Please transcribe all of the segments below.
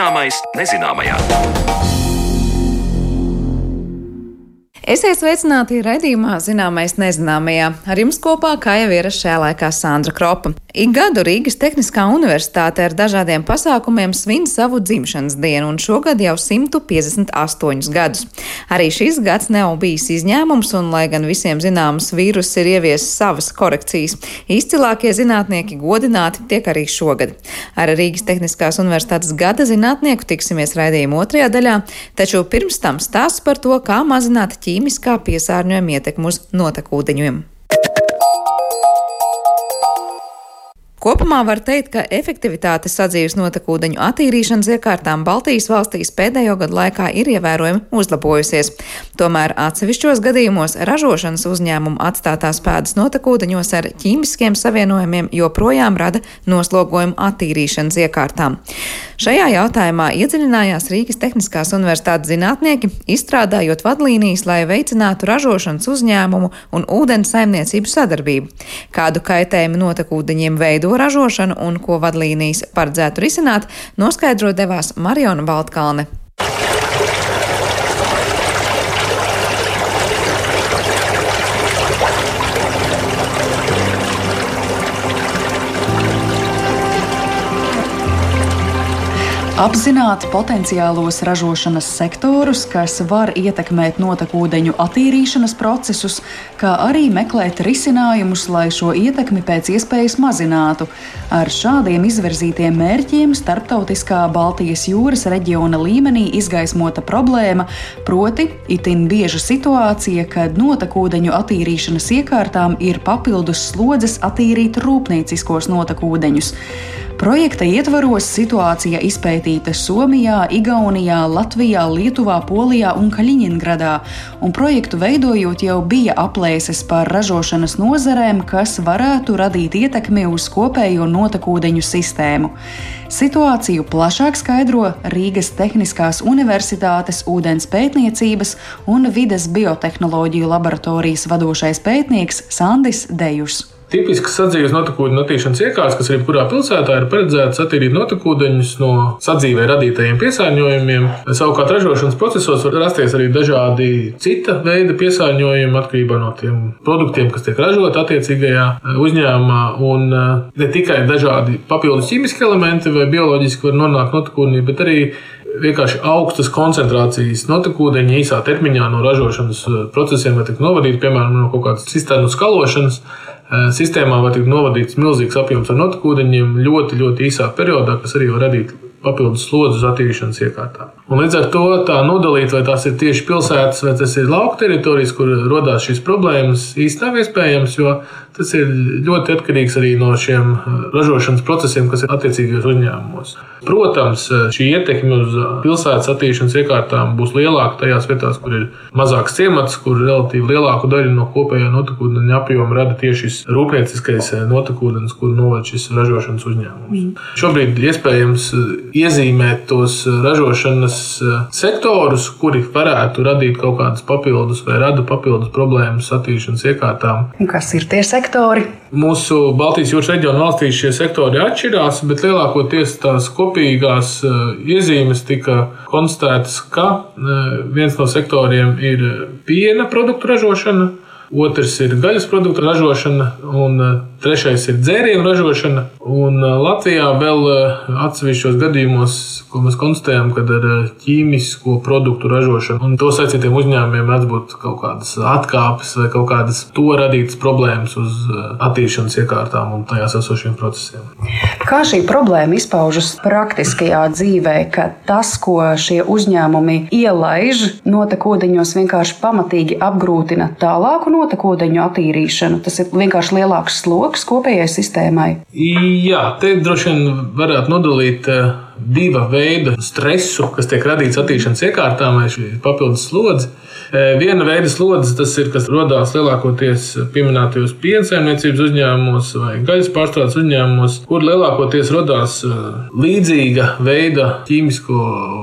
Zināmais nezināmajā. Esiet sveicināti raidījumā Zināmais nezināmajā. Ar jums kopā, kā jau ierasts šajā laikā, Sandra Kropa. Ik gadu Rīgas Tehniskā universitāte ar dažādiem pasākumiem svin savu dzimšanas dienu, un šogad jau 158 gadus. Arī šis gads nav bijis izņēmums, un, lai gan visiem zināms, vīrus ir ieviesis savas korekcijas, izcilākie zinātnieki godināti tiek arī šogad. Ar Rīgas Tehniskās universitātes gada zinātnieku tiksimies raidījuma otrajā daļā, taču pirms tam stāsts par to, kā mazināt ķīmiskā piesārņojuma ietekmu uz notekūdeņiem. Kopumā var teikt, ka efektivitāte sadzīves notekūdeņu attīrīšanas iekārtām Baltijas valstīs pēdējo gadu laikā ir ievērojami uzlabojusies. Tomēr atsevišķos gadījumos ražošanas uzņēmumu atstātās pēdas notekūdeņos ar ķīmiskiem savienojumiem joprojām rada noslogojumu attīrīšanas iekārtām. Šajā jautājumā iedziļinājās Rīgas Tehniskās universitātes zinātnieki, izstrādājot vadlīnijas, lai veicinātu ražošanas uzņēmumu un ūdens saimniecību sadarbību. Kādu kaitējumu notekūdeņiem veido to ražošanu un ko vadlīnijas paredzētu risināt, noskaidro devās Mariona Baltkalne. Apzināt potenciālos ražošanas sektorus, kas var ietekmēt notekūdeņu attīrīšanas procesus, kā arī meklēt risinājumus, lai šo ietekmi pēc iespējas mazinātu. Ar šādiem izvirzītiem mērķiem starptautiskā Baltijas jūras reģiona līmenī izgaismota problēma, proti, itin bieža situācija, kad notekūdeņu attīrīšanas iekārtām ir papildus slodzes attīrīt rūpnieciskos notekūdeņus. Projekta ietvaros situācija izpētīta Somijā, Igaunijā, Latvijā, Lietuvā, Polijā un Kaļiņingradā, un projektu veidojot jau bija aplēses par ražošanas nozarēm, kas varētu radīt ietekmi uz kopējo notekūdeņu sistēmu. Situāciju plašāk skaidro Rīgas Tehniskās Universitātes ūdens pētniecības un vides biotehnoloģiju laboratorijas vadošais pētnieks Sandis Dejus. Tipisks sadzīves notekūdeņu attīrīšanas iekārts, kas arī jebkurā pilsētā ir paredzēts attīrīt notekūdeņus no sadzīvē radītajiem piesārņojumiem. Savukārt ražošanas procesos var rasties arī dažādi cita veida piesārņojumi atkarībā no tiem produktiem, kas tiek ražoti attiecīgajā eh, uzņēmumā. Un eh, ne tikai dažādi papildus ķīmiski elementi vai bioloģiski var nonākt notekūdenī, bet arī vienkārši augstas koncentrācijas notekūdeņi īsā termiņā no ražošanas eh, procesiem var tikt novadīti, piemēram, no kaut kādas cisternu skalošanas sistēmā var tikt novadīts milzīgs apjoms ar notekūdeņiem ļoti, ļoti īsā periodā, kas arī var radīt papildus slodzi uz attīrīšanas iekārtām. Un līdz ar to tā nodalīt, vai tās ir tieši pilsētas vai tas ir lauka teritorijas, kur radās šīs problēmas, īstenībā nav iespējams, jo tas ir ļoti atkarīgs arī no šiem ražošanas procesiem, kas ir attiecīgajos uzņēmumos. Protams, šī ietekme uz pilsētas attīstīšanas iekārtām būs lielāka tajās vietās, kur ir mazāks ciemats, kur relatīvi lielāku daļu no kopējā notekūdeņa apjoma rada tieši šis rūpnieciskais notekūdens, kur novada šis ražošanas uzņēmums. Mm. Šobrīd iespējams iezīmēt tos ražošanas sektorus, kuri varētu radīt kaut kādas papildus vai rada papildus problēmas attīstīšanas iekārtām. Un kas ir tie sektori? Mūsu Baltijas jūras reģiona valstīs šie sektori atšķirās, bet lielākoties tās kopīgās eh, iezīmes tika konstatētas, ka eh, viens no sektoriem ir piena produktu ražošana, otrs ir gaļas produktu ražošana, un eh, trešais ir dzērienu ražošana. Un Latvijā vēl atsevišķos gadījumos, ko mēs konstatējam, kad ar ķīmisko produktu ražošanu un to saistītiem uzņēmumiem mēdz būt kaut kādas atkāpes vai kaut kādas to radītas problēmas uz attīstīšanas iekārtām un tajās esošiem procesiem. Kā šī problēma izpaužas praktiskajā dzīvē, ka tas, ko šie uzņēmumi ielaiž notekūdeņos, vienkārši pamatīgi apgrūtina tālāku notekūdeņu attīrīšanu? Tas ir vienkārši lielāks sloks kopējai sistēmai. Jā, te droši vien varētu nodalīt diva veida stresu, kas tiek radīts attīstīšanas iekārtām vai papildus slodzi. Viena veida slodzes tas ir, kas radās lielākoties pieminētajos piensaimniecības uzņēmumos vai gaļas pārstrādes uzņēmumos, kur lielākoties radās līdzīga veida ķīmisko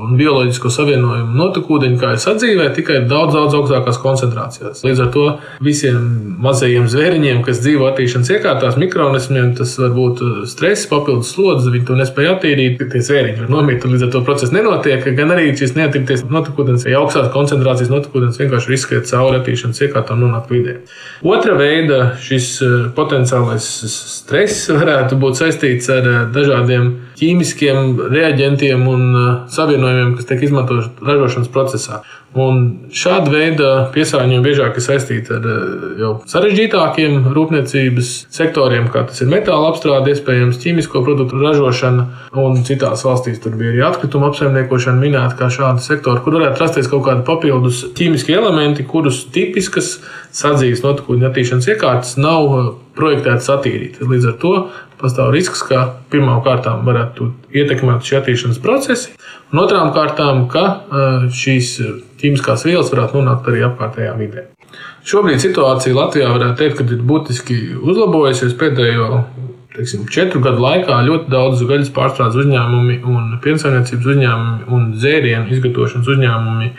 un bioloģisko savienojumu notekūdeņu, kā ir sadzīvē, tikai daudz, daudz augstākās koncentrācijās. Līdz ar to visiem mazajiem zvēriņiem, kas dzīvo attīstīšanas iekārtās, mikroorganismiem, tas var būt stress, papildus slodzes, viņi to nespēja attīrīt. Tie zvēri viņi var nomirt, un līdz ar to process nenotiek. Gan arī šis neatīrīties notekūdens, ja augstākas koncentrācijas notekūdens vienkārši riskē cauri attīrīšanas iekārtām nonākt vidē. Otra veida šis eh, potenciālais stress varētu būt saistīts ar eh, dažādiem ķīmiskiem reaģentiem un uh, savienojumiem, kas tiek izmantoti ražošanas procesā. Un šāda veida piesārņojumi biežāk ir saistīti ar uh, jau sarežģītākiem rūpniecības sektoriem, kā tas ir metāla apstrāde, iespējams, ķīmisko produktu ražošana. Un citās valstīs tur bija arī atkrituma apsaimniekošana minēta kā šāda sektora, kur varētu rasties kaut kādi papildus ķīmiskie elementi, kurus tipiskas sadzīves notekūņa attīrīšanas iekārtas nav uh, projektētas attīrīt. Līdz ar to pastāv risks, ka pirmām kārtām varētu ietekmēt šī attīrīšanas procesi, un otrām kārtām, ka šīs ķīmiskās vielas varētu nonākt arī apkārtējā vidē. Šobrīd situācija Latvijā varētu teikt, ka ir būtiski uzlabojusies pēdējo teiksim, četru gadu laikā. Ļoti daudz gaļas pārstrādes uzņēmumi un piensaimniecības uzņēmumi un zērienu izgatavošanas uzņēmumi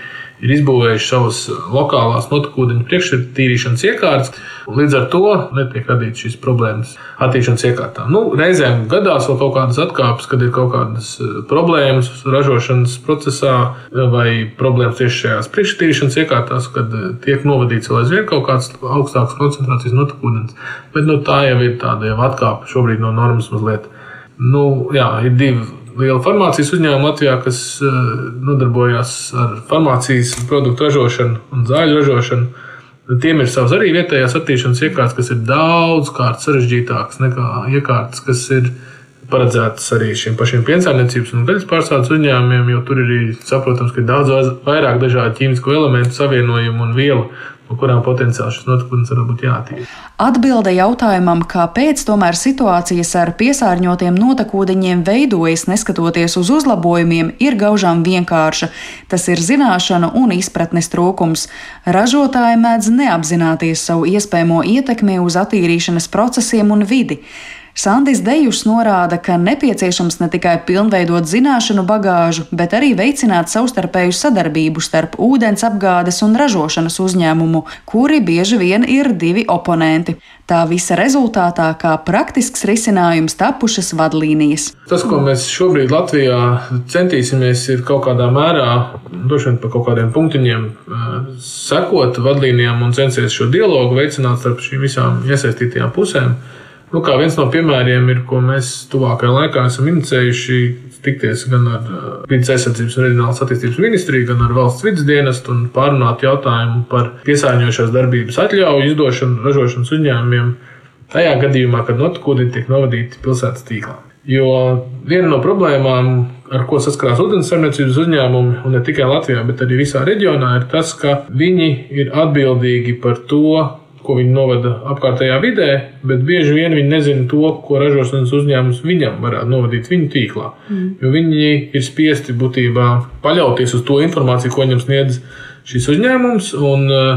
ir izbūvējuši savas lokālās notekūdeņu priekštīrīšanas iekārtas. Līdz ar to netiek radīts šīs problēmas attīrīšanas iekārtām. Nu, reizēm gadās vēl kaut kādas atkāpes, kad ir kaut kādas eh, problēmas ražošanas procesā vai problēmas tieši šajās priekštīrīšanas iekārtās, kad eh, tiek novadīts vēl aizvien kaut kāds augstāks koncentrācijas notekūdens. Bet nu, tā jau ir tāda jau atkāpe šobrīd no normas mazliet. Nu, jā, ir divi liela farmācijas uzņēmuma Latvijā, kas eh, nodarbojas ar farmācijas produktu ražošanu un zāļu ražošanu. Tiem ir savs arī vietējās attīstīšanas iekārtas, kas ir daudz sarežģītākas nekā iekārtas, kas ir paredzētas arī šiem pašiem piensaimniecības un gaļas pārstrādes uzņēmumiem, jo tur ir saprotams, ka ir daudz vairāk dažādu ķīmisko elementu savienojumu un vielu no kurām potenciāli šis notikums var būt jātīra. Atbilde jautājumam, kāpēc tomēr situācijas ar piesārņotiem notekūdeņiem veidojas neskatoties uz uzlabojumiem, ir gaužām vienkārša. Tas ir zināšanu un izpratnes trūkums. Ražotāji mēdz neapzināties savu iespējamo ietekmi uz attīrīšanas procesiem un vidi. Sandis Dejus norāda, ka nepieciešams ne tikai pilnveidot zināšanu bagāžu, bet arī veicināt savstarpēju sadarbību starp ūdens apgādes un ražošanas uzņēmumu, kuri bieži vien ir divi oponenti. Tā visa rezultātā, kā praktisks risinājums, tapušas vadlīnijas. Tas, ko mēs šobrīd Latvijā centīsimies, ir kaut kādā mērā, droši vien pa kaut kādiem punktiņiem, eh, sekot vadlīnijām un censties šo dialogu veicināt starp šīm visām iesaistītajām pusēm. Nu, kā viens no piemēriem ir, ko mēs tuvākajā laikā esam inicējuši, tikties gan ar Vides aizsardzības un reģionālās attīstības ministriju, gan ar valsts vidas dienestu un pārunāt jautājumu par piesārņojošās darbības atļauju izdošanu ražošanas uzņēmumiem tajā gadījumā, kad notekūdeņi tiek novadīti pilsētas tīklā. Jo viena no problēmām, ar ko saskarās ūdensarniecības uzņēmumi, un ne tikai Latvijā, bet arī visā reģionā, ir tas, ka viņi ir atbildīgi par to, ko viņi novada apkārtējā vidē, bet bieži vien viņi nezina to, ko ražošanas uzņēmums viņam varētu novadīt viņu tīklā. Mm. Jo viņi ir spiesti būtībā paļauties uz to informāciju, ko viņam sniedz šis uzņēmums. Un uh,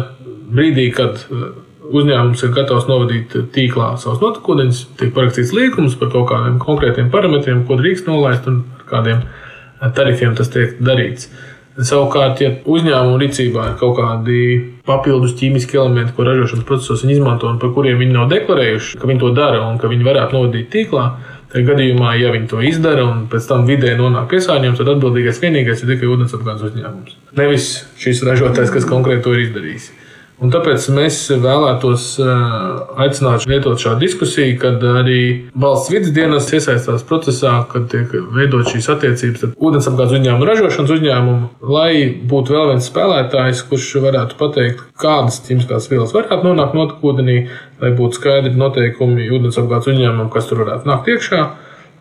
brīdī, kad uh, uzņēmums ir gatavs novadīt tīklā savus notekūdeņus, tiek parakstīts līgums par kaut kādiem konkrētiem parametriem, ko drīkst nolaist un kādiem uh, tarifiem tas tiek darīts. Savukārt, ja uzņēmuma rīcībā ir kaut kādi papildus ķīmiski elementi, ko ražošanas procesos viņi izmanto un par kuriem viņi nav deklarējuši, ka viņi to dara un ka viņi varētu novadīt tīklā, tad gadījumā, ja viņi to izdara un pēc tam vidē nonāk piesārņojums, tad atbildīgais vienīgais ir tikai ūdensapgādes uzņēmums. Nevis šis ražotājs, kas konkrēti to ir izdarījis. Un tāpēc mēs vēlētos eh, aicināt lietot šādu diskusiju, kad arī valsts vidas dienas iesaistās procesā, kad tiek veidot šīs attiecības ar ūdensapgādes uzņēmumu, ražošanas uzņēmumu, lai būtu vēl viens spēlētājs, kurš varētu pateikt, kādas ķīmiskās vielas varētu nonākt notekūdenī, lai būtu skaidri noteikumi ūdensapgādes uzņēmumam, kas tur varētu nākt iekšā.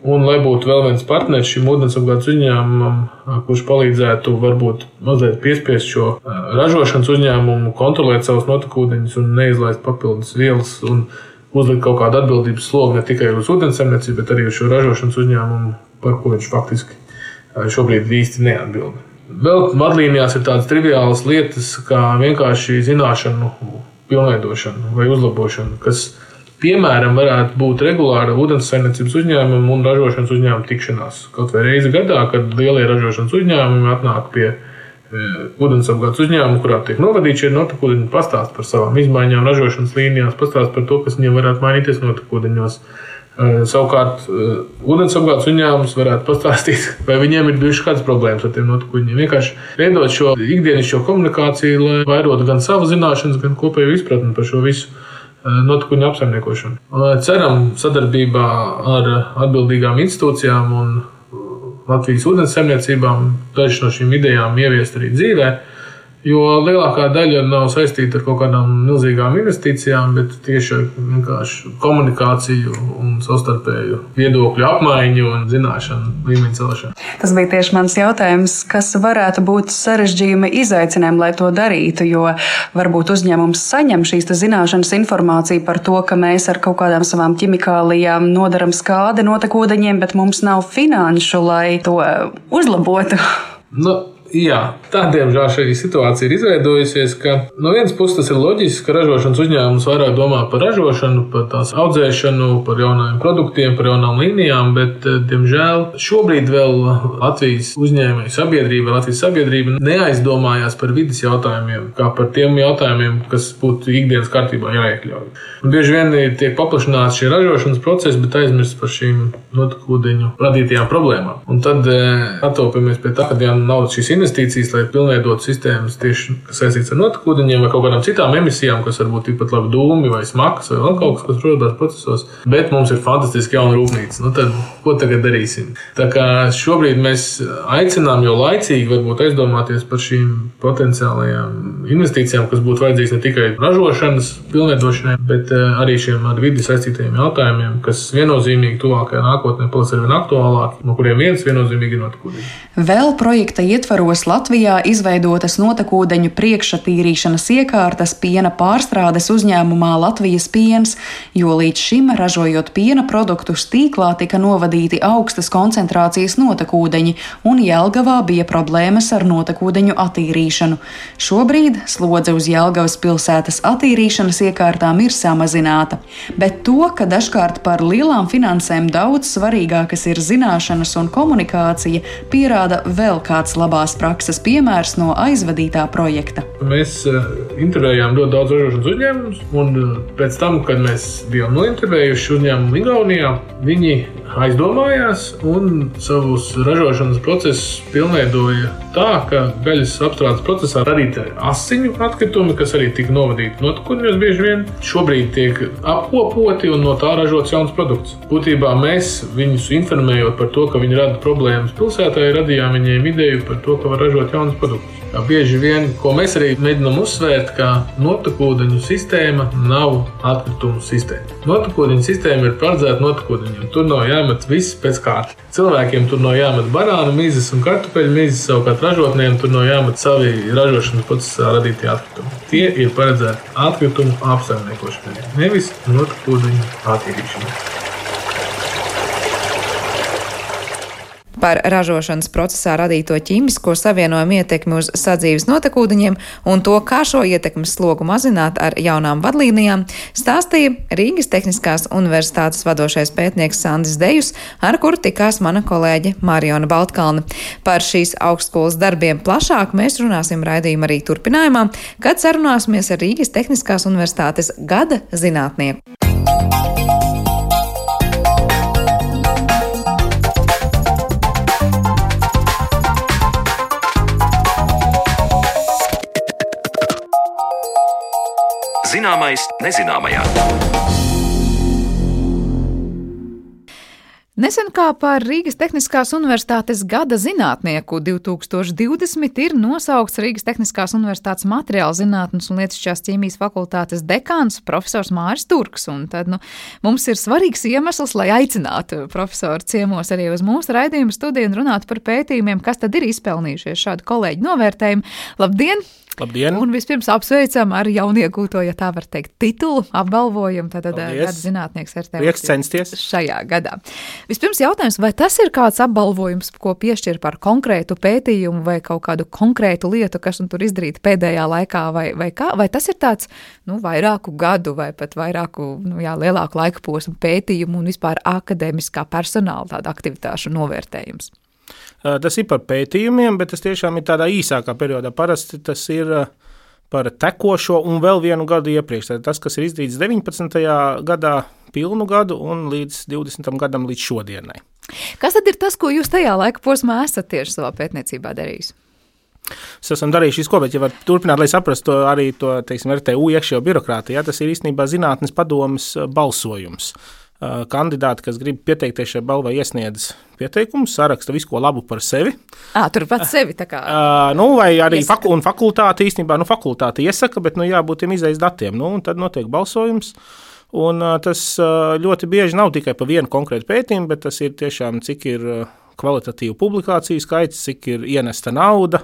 Un, lai būtu vēl viens partneris šim ūdensapgādes uzņēmumam, kurš palīdzētu varbūt mazliet piespiest šo ražošanas uzņēmumu, kontrolēt savus notekūdeņus un neizlaist papildus vielas un uzlikt kaut kādu atbildības slogu ne tikai uz ūdensemniecību, bet arī uz šo ražošanas uzņēmumu, par ko viņš faktiski šobrīd īsti neatbild. Vēl vadlīnijās ir tādas triviālas lietas, kā vienkārši zināšanu pilnveidošana vai uzlabošana, kas Piemēram, varētu būt regulāra ūdenssaimniecības uzņēmuma un ražošanas uzņēmuma tikšanās. Kaut vai reizi gadā, kad lielie ražošanas uzņēmumi atnāk pie e, ūdensapgādes uzņēmuma, kurā tiek novadīti šie notekūdeņi, pastāst par savām izmaiņām ražošanas līnijās, pastāst par to, kas viņiem varētu mainīties notekūdeņos. Savukārt, ūdensapgādes uzņēmums varētu pastāstīt, vai viņiem ir bijušas kādas problēmas ar tiem notikuņiem. Vienkārši veidot šo ikdienišķo komunikāciju, lai vairotu gan savu zināšanas, gan kopēju izpratni par šo visu notikumu apsaimniekošanu. Ceram, sadarbībā ar atbildīgām institūcijām un Latvijas ūdens saimniecībām dažas no šīm idejām ieviest arī dzīvēm. Jo lielākā daļa nav saistīta ar kaut kādām milzīgām investīcijām, bet tieši ar komunikāciju un savstarpēju viedokļu apmaiņu un zināšanu līmeņa celšanu. Tas bija tieši mans jautājums, kas varētu būt sarežģījumi izaicinājumi, lai to darītu. Jo varbūt uzņēmums saņem šīs zināšanas informāciju par to, ka mēs ar kaut kādām savām ķimikālijām nodaram skādi notekūdeņiem, bet mums nav finanšu, lai to uzlabotu. Nu, Jā, tā diemžēl šī situācija ir izveidojusies, ka no vienas puses tas ir loģiski, ka ražošanas uzņēmums vairāk domā par ražošanu, par tās audzēšanu, par jauniem produktiem, par jaunām līnijām, bet, eh, diemžēl, šobrīd vēl Latvijas uzņēmēju sabiedrība, Latvijas sabiedrība neaizdomājās par vidas jautājumiem, kā par tiem jautājumiem, kas būtu ikdienas kārtībā jāiekļauj. Un bieži vien tiek paplašināts šie ražošanas procesi, bet aizmirst par šīm notekūdeņu radītajām problēmām. Un tad eh, attopamies pie tā, ka ja nav šīs investīcijas investīcijas, lai pilnveidotu sistēmas tieši kas saistīts ar notekūdeņiem vai kaut kādām citām emisijām, kas varbūt tikpat labi dūmi vai smags vai vēl kaut kas, kas rodas procesos. Bet mums ir fantastiski jauna rūpnīca. Nu tad, ko tagad darīsim? Tā kā šobrīd mēs aicinām jau laicīgi varbūt aizdomāties par šīm potenciālajām investīcijām, kas būtu vajadzīgas ne tikai ražošanas pilnveidošanai, bet eh, arī šiem ar vidi saistītajiem jautājumiem, kas viennozīmīgi tuvākajā nākotnē paliks ar vien aktuālāki, no kuriem viens viennozīmīgi ir notekūdeņi. Vēl projekta ietvaros gados Latvijā izveidotas notekūdeņu priekšsatīrīšanas iekārtas piena pārstrādes uzņēmumā Latvijas piens, jo līdz šim ražojot piena produktus tīklā tika novadīti augstas koncentrācijas notekūdeņi, un Jelgavā bija problēmas ar notekūdeņu attīrīšanu. Šobrīd slodze uz Jelgavas pilsētas attīrīšanas iekārtām ir samazināta, bet to, ka dažkārt par lielām finansēm daudz svarīgākas ir zināšanas un komunikācija, pierāda vēl kāds labās prakses piemērs no aizvadītā projekta. Mēs uh, intervējām ļoti daudz ražošanas uzņēmumus, un uh, pēc tam, kad mēs bijām nointervējuši uzņēmumu Igaunijā, viņi aizdomājās un savus ražošanas procesus pilnveidoja tā, ka gaļas apstrādes procesā radīta asiņu atkritumi, kas arī tika novadīti notikumos, bieži vien šobrīd tiek apkopoti un no tā ražots jauns produkts. Būtībā mēs viņus informējot par to, ka viņi rada problēmas pilsētā, radījām viņiem ideju par to, ka var ražot jaunus produktus. Jā, bieži vien, ko mēs arī mēģinām uzsvērt, ka notekūdeņu sistēma nav atkritumu sistēma. Notekūdeņu sistēma ir paredzēta notekūdeņiem. Tur nav jāmet viss pēc kārtas. Cilvēkiem tur nav jāmet banānu mizas un kartupeļu mizas, savukārt ražotnēm tur nav jāmet savi ražošanas procesā radītie atkritumi. Tie ir paredzēti atkritumu apsaimniekošanai, nevis notekūdeņu attīrīšanai. Par ražošanas procesā radīto ķīmisko savienojumu ietekmi uz sadzīves notekūdeņiem un to, kā šo ietekmes slogu mazināt ar jaunām vadlīnijām, stāstīja Rīgas Tehniskās universitātes vadošais pētnieks Sandis Dejus, ar kuru tikās mana kolēģe Mariona Baltkalna. Par šīs augstskolas darbiem plašāk mēs runāsim raidījumā arī turpinājumā, kad sarunāsimies ar Rīgas Tehniskās universitātes gada zinātnieku. Zināmais nezināmajā. Nesen kā par Rīgas Tehniskās Universitātes gada zinātnieku 2020 ir nosaukts Rīgas Tehniskās Universitātes materiāla zinātnes un lietišķās ķīmijas fakultātes dekāns profesors Māris Turks. Un tad nu, mums ir svarīgs iemesls, lai aicinātu profesoru ciemos arī uz mūsu raidījumu studiju un runātu par pētījumiem, kas tad ir izpelnījušies šādu kolēģu novērtējumu. Labdien! Labdien! Un vispirms apsveicam ar jauniegūto, ja tā var teikt, titulu apbalvojumu. Tātad eh, gada zinātnieks ar tevi. Prieks censties. Šajā gadā. Vispirms jautājums, vai tas ir kāds apbalvojums, ko piešķir par konkrētu pētījumu vai kaut kādu konkrētu lietu, kas tur izdarīta pēdējā laikā, vai, vai, kā, vai tas ir tāds, nu, vairāku gadu vai pat vairāku, nu, jā, lielāku laika posmu pētījumu un vispār akadēmiskā personāla tāda aktivitāšu novērtējums? Tas ir par pētījumiem, bet tas tiešām ir tādā īsākā periodā. Parasti tas ir par tekošo un vēl vienu gadu iepriekš. Tad tas, kas ir izdarīts 19. gadā, pilnu gadu un līdz 20. gadam, līdz šodienai. Kas tad ir tas, ko jūs tajā laika posmā esat tieši savā pētniecībā darījis? Mēs esam darījuši visu, bet, ja var turpināt, lai saprastu to arī to, teiksim, RTU iekšējo birokrātiju, ja, tas ir īstenībā zinātnes padomas balsojums. Kandidāti, kas grib pieteikties šai balvai, iesniedz pieteikumu, saraksta visu, labu par sevi. À, tur pats sevi tā kā. Uh, nu, vai arī faku, fakultāte īstenībā, nu, fakultāte iesaka, bet, nu, jābūt tiem izējas datiem. Nu, tad notiek balsojums. Un, tas ļoti bieži nav tikai par vienu konkrētu pētījumu, bet tas ir tiešām, cik ir kvalitatīvu publikāciju skaits, cik ir ienesta nauda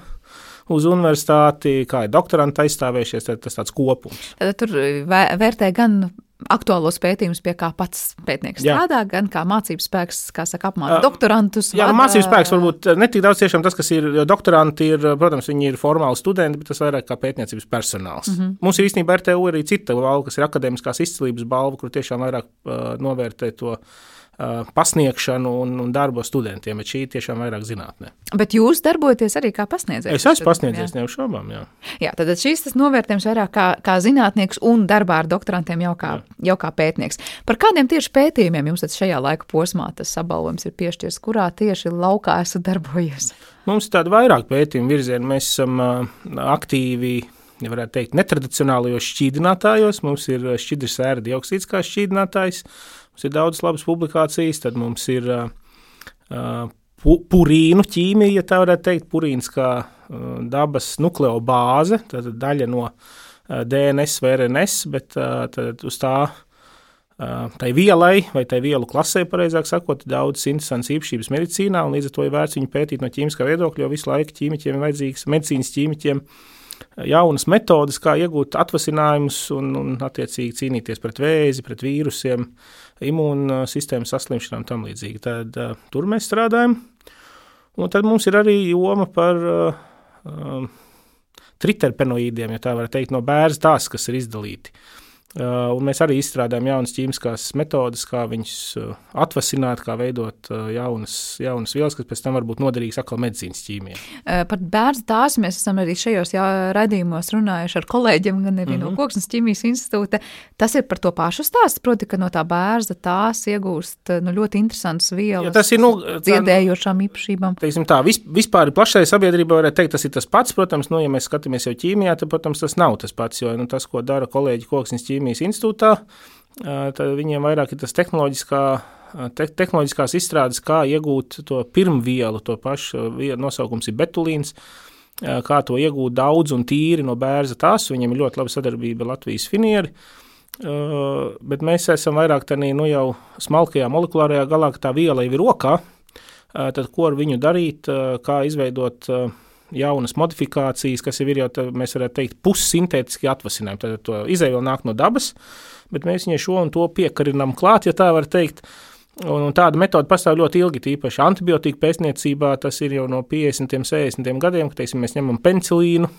uz universitāti, kā ir doktoranti aizstāvējušies, tad tas tāds kopums. Tur vērtē gan aktuālos pētījumus, pie kā pats pētnieks jā. strādā, gan kā mācības spēks, kā saka, apmāca doktorantus. Jā, nu, mācības spēks varbūt ne tik daudz tiešām tas, kas ir doktoranti, ir, protams, viņi ir formāli studenti, bet tas vairāk kā pētniecības personāls. Mm -hmm. Mums ir īstenībā RTU arī cita balva, kas ir akadēmiskās izcilības balva, kur tiešām vairāk uh, novērtē to pasniegšanu un, un darbu studentiem, bet šī ir tiešām vairāk zinātnē. Bet jūs darbojaties arī kā pasniedzējs? Es esmu pasniedzējis, neapšaubām. Jā. jā, tad šīs tas novērtējums vairāk kā, kā zinātnieks un darbā ar doktorantiem jau kā, jā. jau kā pētnieks. Par kādiem tieši pētījumiem jums šajā laika posmā tas apbalvojums ir piešķirts, kurā tieši laukā esat darbojies? Mums ir tādi vairāk pētījumu virzieni. Mēs esam uh, aktīvi ja varētu teikt, netradicionālajos šķīdinātājos. Mums ir šķidrs sēra dioksīds kā šķīdinātājs, Mums ir daudz labas publikācijas, tad mums ir uh, pu, purīnu ķīmija, ja tā varētu teikt, purīns kā uh, dabas nukleobāze, tad daļa no uh, DNS vai RNS, bet uh, tad uz tā tai vielai vai tai vielu klasē, pareizāk sakot, daudz interesantas īpašības medicīnā, un līdz ar to ir vērts viņu pētīt no ķīmiskā viedokļa, jo visu laiku ķīmiķiem ir vajadzīgs, medicīnas ķīmiķiem jaunas metodes, kā iegūt atvasinājumus un, un attiecīgi cīnīties pret vēzi, pret vīrusiem, imūnsistēmas saslimšanām un tam līdzīgi. Tad uh, tur mēs strādājam. Un tad mums ir arī joma par uh, triterpenoīdiem, ja tā var teikt, no bērns tās, kas ir izdalīti. Uh, un mēs arī izstrādājam jaunas ķīmiskās metodes, kā viņus uh, atvasināt, kā veidot uh, jaunas, jaunas vielas, kas pēc tam var būt noderīgas atkal medicīnas ķīmijai. Par bērnu tās mēs esam arī šajos raidījumos runājuši ar kolēģiem, gan arī mm -hmm. no mhm. Koksnes ķīmijas institūta. Tas ir par to pašu stāstu, proti, ka no tā bērna tās iegūst nu, ļoti interesantas vielas. Ja tas ir nu, dziedējošām īpašībām. Teiksim tā, vis, vispār plašai sabiedrībai varētu teikt, tas ir tas pats, protams, nu, ja mēs skatāmies jau ķīmijā, tad, protams, tas nav tas pats, jo nu, tas, ko dara kolēģi Koksnes ķīmijas ķīmijas institūtā. Tad viņiem vairāk ir tas tehnoloģiskā, te, tehnoloģiskās izstrādes, kā iegūt to pirmvielu, to pašu nosaukums ir betulīns, kā to iegūt daudz un tīri no bērza tās. Viņiem ir ļoti laba sadarbība Latvijas finieri. Uh, bet mēs esam vairāk tādā nu, jau smalkajā molekulārajā galā, ka tā viela jau ir rokā. Uh, tad ko ar viņu darīt, uh, kā izveidot jaunas modifikācijas, kas jau ir jau, mēs varētu teikt, pussintētiski atvasinājumi. Tad to izēvielu nāk no dabas, bet mēs viņai šo un to piekarinām klāt, ja tā var teikt. Un, un tāda metode pastāv ļoti ilgi, tīpaši antibiotika pētniecībā. Tas ir jau no 50, 60 gadiem, kad teiksim, mēs ņemam penicilīnu,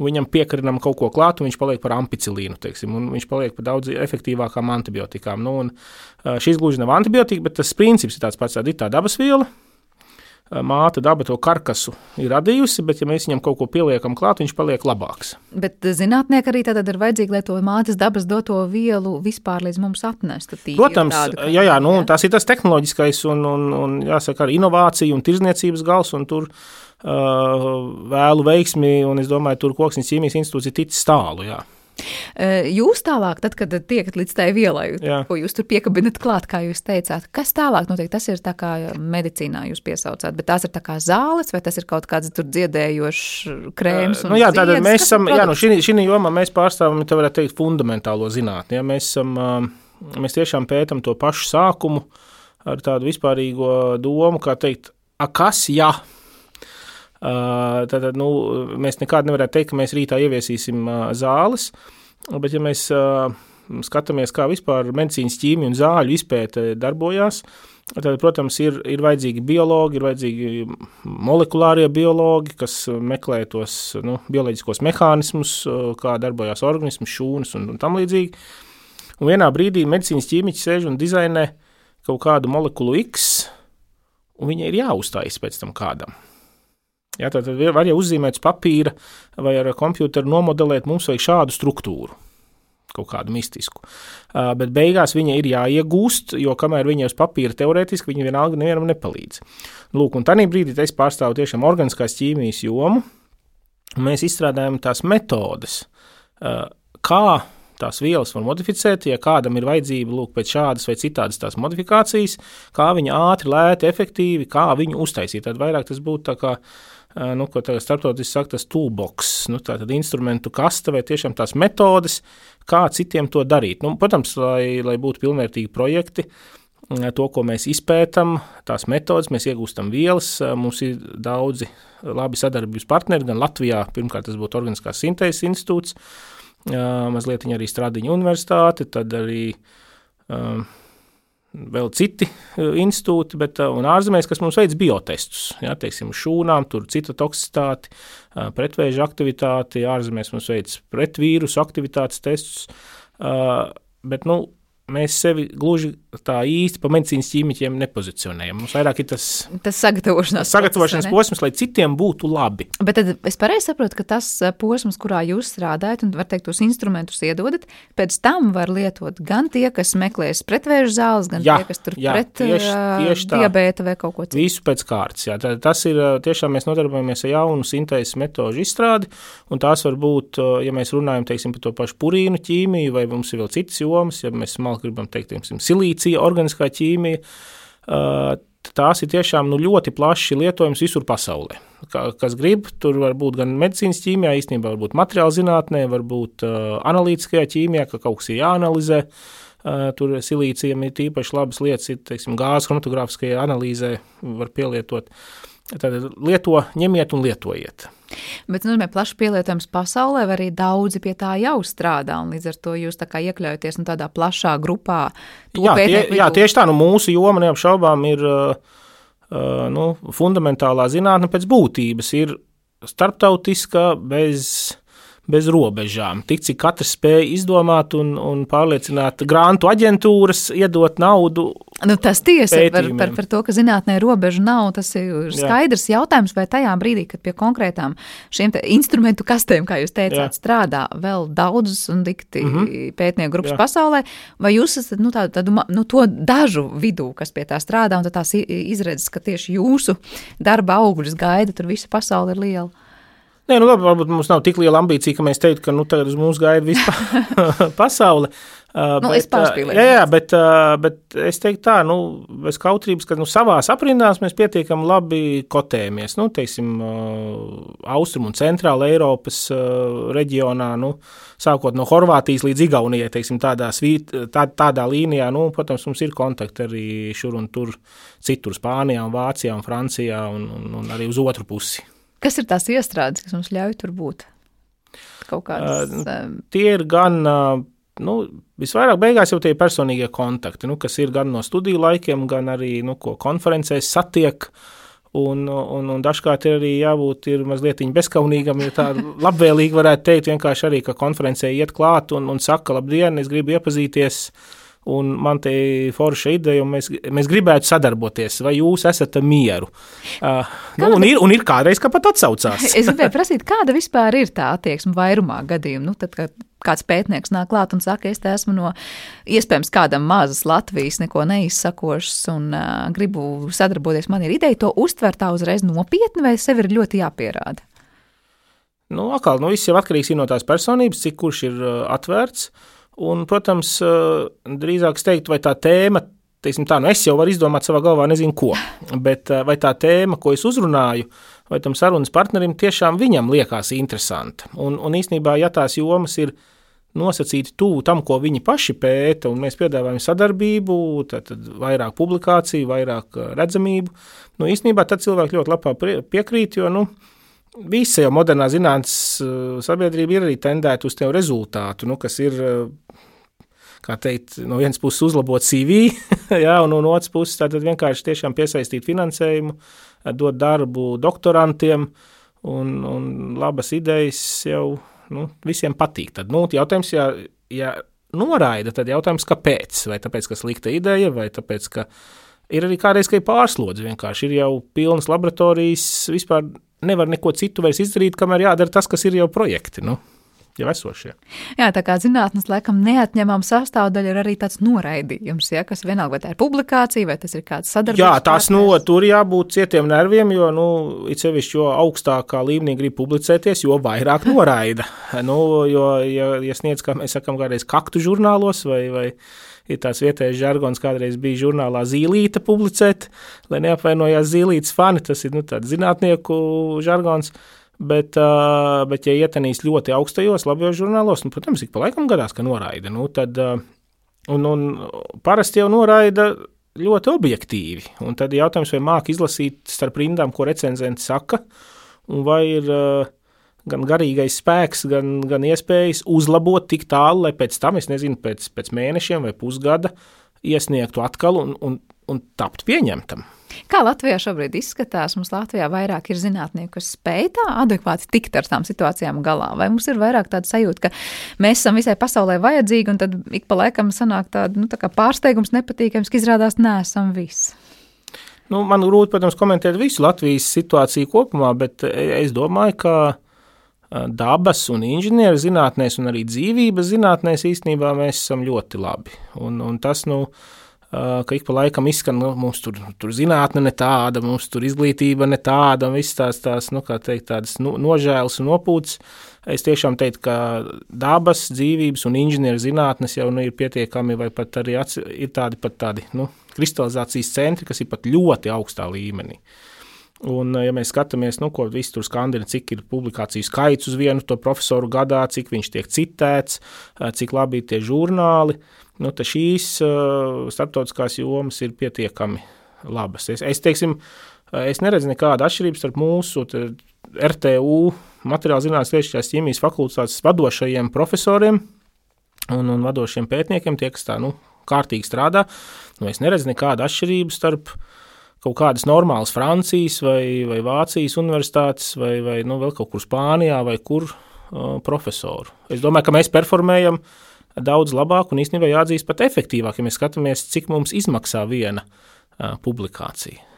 viņam piekarinām kaut ko klāt, un viņš paliek par ampicilīnu, teiksim, un viņš paliek par daudz efektīvākām antibiotikām. Nu, un, šis gluži nav antibiotika, bet tas princips ir tāds pats, tā ir tā dabas viela, māte daba to karkasu ir radījusi, bet, ja mēs viņam kaut ko pieliekam klāt, viņš paliek labāks. Bet zinātnieki arī tad ir vajadzīgi, lai to mātes dabas doto vielu vispār līdz mums atnestu. Protams, tādu, jā, jā, nu, jā. tas ir tas tehnoloģiskais un, un, un jāsaka, arī inovācija un tirzniecības gals, un tur uh, vēlu veiksmi, un es domāju, tur Koksnes ķīmijas institūts ir ticis tālu, jā. Jūs tālāk, tad, kad tiekat līdz tai vielai, Jā. ko jūs tur piekabinat klāt, kā jūs teicāt, kas tālāk notiek? Tas ir tā kā medicīnā jūs piesaucāt, bet tās ir tā kā zāles, vai tas ir kaut kāds tur dziedējošs krēms? Nu, jā, tātad mēs esam, jā, nu šī, šī jomā mēs pārstāvam, tā varētu teikt, fundamentālo zinātni. Ja? Mēs, esam, mēs tiešām pētam to pašu sākumu ar tādu vispārīgo domu, kā teikt, a kas, ja? Tad nu, mēs nekādu nevarētu teikt, ka mēs rītā ieviesīsim zāles, bet ja mēs skatāmies, kā vispār medicīnas ķīmija un zāļu izpēte darbojās, tad, protams, ir, ir vajadzīgi biologi, ir vajadzīgi molekulārie biologi, kas meklē tos nu, bioloģiskos mehānismus, kā darbojas organisms, šūnas un, un tam līdzīgi. Un vienā brīdī medicīnas ķīmiķis sēž un dizainē kaut kādu molekulu X, un viņai ir jāuzstājas pēc tam kādam. Jā, tad var jau uzzīmēt uz papīra vai ar komputeru nomodelēt, mums vajag šādu struktūru kaut kādu mistisku. Uh, bet beigās viņa ir jāiegūst, jo kamēr viņa uz papīra teorētiski, viņa vienalga nevienam nepalīdz. Lūk, un tajā brīdī es pārstāvu tiešām organiskās ķīmijas jomu, mēs izstrādājam tās metodes, uh, kā tās vielas var modificēt, ja kādam ir vajadzība lūk, pēc šādas vai citādas tās modifikācijas, kā viņa ātri, lēti, efektīvi, kā viņu uztaisīt. Tad vairāk tas būtu tā kā nu, ko tagad starptautiski saka, tas toolbox, nu, tātad instrumentu kasta vai tiešām tās metodes, kā citiem to darīt. Nu, protams, lai, lai būtu pilnvērtīgi projekti, to, ko mēs izpētām, tās metodas, mēs iegūstam vielas. Mums ir daudzi labi sadarbības partneri, gan Latvijā, pirmkārt, tas būtu Organiskās sintēzes institūts, mazliet arī Stradiņa universitāte, tad arī um, vēl citi e, institūti, bet e, ārzemēs, kas mums veids biotestus, ja, teiksim, šūnām, tur cita toksitāte, e, pretvēža aktivitāte, ārzemēs mums veids pretvīrusu aktivitātes testus, bet, nu, mēs sevi gluži tā īsti pa medicīnas ķīmiķiem nepozicionējam. Mums vairāk ir tas, tas sagatavošanās, sagatavošanas process, posms, lai citiem būtu labi. Bet tad es pareizi saprotu, ka tas eh, posms, kurā jūs strādājat un, var teikt, tos instrumentus iedodat, pēc tam var lietot gan tie, kas meklēs pretvēžu zāles, gan jā, tie, kas tur jā, pret tieši, eh, tieši tā, diabēta vai kaut ko citu. Visu pēc kārtas, jā. Tas ir eh, tiešām mēs nodarbojamies ar jaunu sintēzes metožu izstrādi, un tās var būt, ja mēs runājam, teiksim, par to pašu purīnu ķīmiju, vai mums ir vēl citas jomas, ja mēs smalki gribam teikt, teiksim, silīcija, organiskā ķīmija. Tās ir tiešām nu, ļoti plaši lietojams visur pasaulē. Kas grib, tur var būt gan medicīnas ķīmijā, īstenībā varbūt materiāla zinātnē, varbūt uh, analītiskajā ķīmijā, ka kaut kas ir jāanalizē. Uh, tur silīcijam ir īpaši labas lietas, ir teiksim, gāzes chromatogrāfiskajā analīzē, var pielietot. Tad lieto, ņemiet un lietojiet. Bet, nu, plaši pielietojams pasaulē, arī daudzi pie tā jau strādā, līdz ar to jūs iekļaujaties nu, tādā plašā grupā. Jā, tie, jā, tieši tā, nu, mūsu joma neapšaubām ir uh, nu, fundamentālā zinātne pēc būtības, ir starptautiska bez bez robežām. Tik cik katrs spēja izdomāt un, un pārliecināt grantu aģentūras, iedot naudu. Nu, tas tiesa par, par, par to, ka zinātnē robežu nav. Tas ir skaidrs Jā. jautājums, vai tajā brīdī, kad pie konkrētām šiem instrumentu kastēm, kā jūs teicāt, Jā. strādā vēl daudzas un dikti mm -hmm. pētnieku grupas Jā. pasaulē, vai jūs esat nu, tādu, tādu, nu, to dažu vidū, kas pie tā strādā, un tās izredzes, ka tieši jūsu darba augļus gaida, tur visa pasaule ir liela. Nē, nu labi, varbūt mums nav tik liela ambīcija, ka mēs teiktu, ka nu, tagad uz mums gaida vispār pasaule. Uh, nu, bet, uh, jā, jā, bet, uh, bet es teiktu tā, nu, bez kautrības, ka nu, savās aprindās mēs pietiekami labi kotējamies. Nu, teiksim, uh, Austrum un Centrāla Eiropas uh, reģionā, nu, sākot no Horvātijas līdz Igaunijai, teiksim, tādā, svīt, tā, tādā līnijā, nu, protams, mums ir kontakti arī šur un tur, citur, Spānijā, un Vācijā un Francijā un, un, un arī uz otru pusi. Kas ir tās iestrādes, kas mums ļauj tur būt? Kaut kādas. Uh, tie ir gan. Uh, nu, visvairāk beigās jau tie ir personīgie kontakti, nu, kas ir gan no studiju laikiem, gan arī nu, konferencēs satiek. Un, un, un dažkārt ir arī jābūt mazliet bezskaunīgam, ja tā labvēlīgi varētu teikt, vienkārši arī, ka konferencē iet klāt un, un saka, labdien, es gribu iepazīties uh, Un man te ir forša ideja, un mēs, mēs gribētu sadarboties. Vai jūs esat mieru? Uh, nu, un, ir, un ir kādreiz, ka pat atsaucās. es gribēju prasīt, kāda vispār ir tā attieksme vairumā gadījumu? Nu, tad, kad kāds pētnieks nāk klāt un saka, es te esmu no iespējams kādam mazas Latvijas, neko neizsakošas un uh, gribu sadarboties, man ir ideja to uztvert tā uzreiz nopietni, vai sev ir ļoti jāpierāda? Nu, atkal, nu, viss jau atkarīgs no tās personības, cik kurš ir uh, atvērts. Uh, Un, protams, eh, drīzāk es teiktu, vai tā tēma, teiksim tā, nu es jau varu izdomāt savā galvā nezinu ko, bet eh, vai tā tēma, ko es uzrunāju, vai tam sarunas partnerim tiešām viņam liekas interesanta. Un, un īstenībā, ja tās jomas ir nosacīti tuvu tam, ko viņi paši pēta, un mēs piedāvājam sadarbību, tad, vairāk publikāciju, vairāk eh, redzamību, nu īstenībā tad cilvēki ļoti labāk piekrīt, jo, nu, visa jau modernā zinātnes sabiedrība ir arī tendēta uz tev rezultātu, nu, kas ir kā teikt, no vienas puses uzlabot CV, jā, un no otras puses vienkārši tiešām piesaistīt finansējumu, dot darbu doktorantiem, un, un labas idejas jau nu, visiem patīk. Tad nu, jautājums, ja, ja noraida, tad jautājums, kāpēc? Vai tāpēc, ka slikta ideja, vai tāpēc, ka ir arī kādreiz, ka ir pārslodzi vienkārši ir jau pilnas laboratorijas, vispār nevar neko citu vairs izdarīt, kamēr jādara tas, kas ir jau projekti. Nu jau esošie. Jā, tā kā zinātnes laikam neatņemama sastāvdaļa ir arī tāds noraidījums, ja, kas vienalga, vai tā ir publikācija, vai tas ir kāds sadarbības. Jā, tās no, tur jābūt cietiem nerviem, jo, nu, it sevišķi, jo augstākā līmenī grib publicēties, jo vairāk noraida. nu, jo, ja, ja sniedz, kā mēs sakam, kādreiz kaktu žurnālos vai, vai ir tāds vietējais žargons, kādreiz bija žurnālā zīlīte publicēt, lai neapvainojās zīlītes fani, tas ir, nu, tāds zinātnieku žargons. Bet, bet, ja ietenīs ļoti augstajos, labajos žurnālos, nu, protams, ik pa laikam gadās, ka noraida. Nu, tad, un, un parasti jau noraida ļoti objektīvi. Un tad jautājums, vai māca izlasīt starp rindām, ko recenzents saka, un vai ir gan garīgais spēks, gan, gan iespējas uzlabot tik tālu, lai pēc tam, es nezinu, pēc, pēc mēnešiem vai pusgada iesniegtu atkal un, un, un tapt pieņemtam. Kā Latvijā šobrīd izskatās? Mums Latvijā vairāk ir zinātnieku, kas spēj tā adekvāti tikt ar tām situācijām galā, vai mums ir vairāk tāda sajūta, ka mēs esam visai pasaulē vajadzīgi, un tad ik pa laikam sanāk tāda nu, tā pārsteigums, nepatīkams, ka izrādās nesam visi. Nu, man grūti, protams, komentēt visu Latvijas situāciju kopumā, bet es domāju, ka dabas un inženieru zinātnēs, un arī dzīvības zinātnēs īstenībā mēs esam ļoti labi. Un, un tas, nu, ka ik pa laikam izskan, nu, mums tur, tur zinātne ne tāda, mums tur izglītība ne tāda, un viss tās, tās nu, kā teikt, tādas nu, nožēlas un nopūtas. Es tiešām teiktu, ka dabas, dzīvības un inženieru zinātnes jau nu, ir pietiekami, vai pat arī ir tādi pat tādi nu, kristalizācijas centri, kas ir pat ļoti augstā līmenī. Un, ja mēs skatāmies, nu, ko viss tur skandina, cik ir publikāciju skaits uz vienu to profesoru gadā, cik viņš tiek citēts, cik labi ir tie žurnāli, uh, nu, šīs uh, starptautiskās jomas ir pietiekami labas. Es, es, teiksim, es neredzu nekādu atšķirību starp mūsu RTU materiāla zinātnes lietušķās ķīmijas fakultātes vadošajiem profesoriem un, un vadošiem pētniekiem, tie, kas tā nu, kārtīgi strādā. Nu, es neredzu nekādu atšķirību starp kaut kādas normālas Francijas vai, vai Vācijas universitātes vai, vai nu, vēl kaut kur Spānijā vai kur uh, profesoru. Es domāju, ka mēs performējam daudz labāk un īstenībā jāatzīst pat efektīvāk, ja mēs skatāmies, cik mums izmaksā viena uh, publikācija.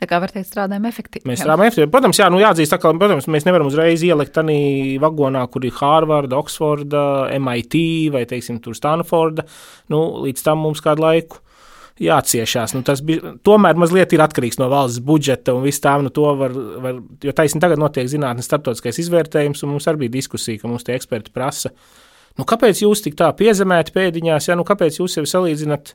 Tā kā var teikt, strādājam efektīvi. Mēs strādājam efektīvi. Protams, jā, nu jāatzīst, ka protams, mēs nevaram uzreiz ielikt tādā vagonā, kur ir Harvard, Oxford, MIT vai, teiksim, Stanforda. Nu, līdz tam mums kādu laiku jāciešās. Nu, tas bija, tomēr mazliet ir atkarīgs no valsts budžeta un viss tā, nu, var, var jo taisni tagad notiek zinātnes starptautiskais izvērtējums, un mums arī bija diskusija, ka mums tie eksperti prasa Nu, kāpēc jūs tik tā piezemēti pēdiņās, ja nu, kāpēc jūs sevi salīdzināt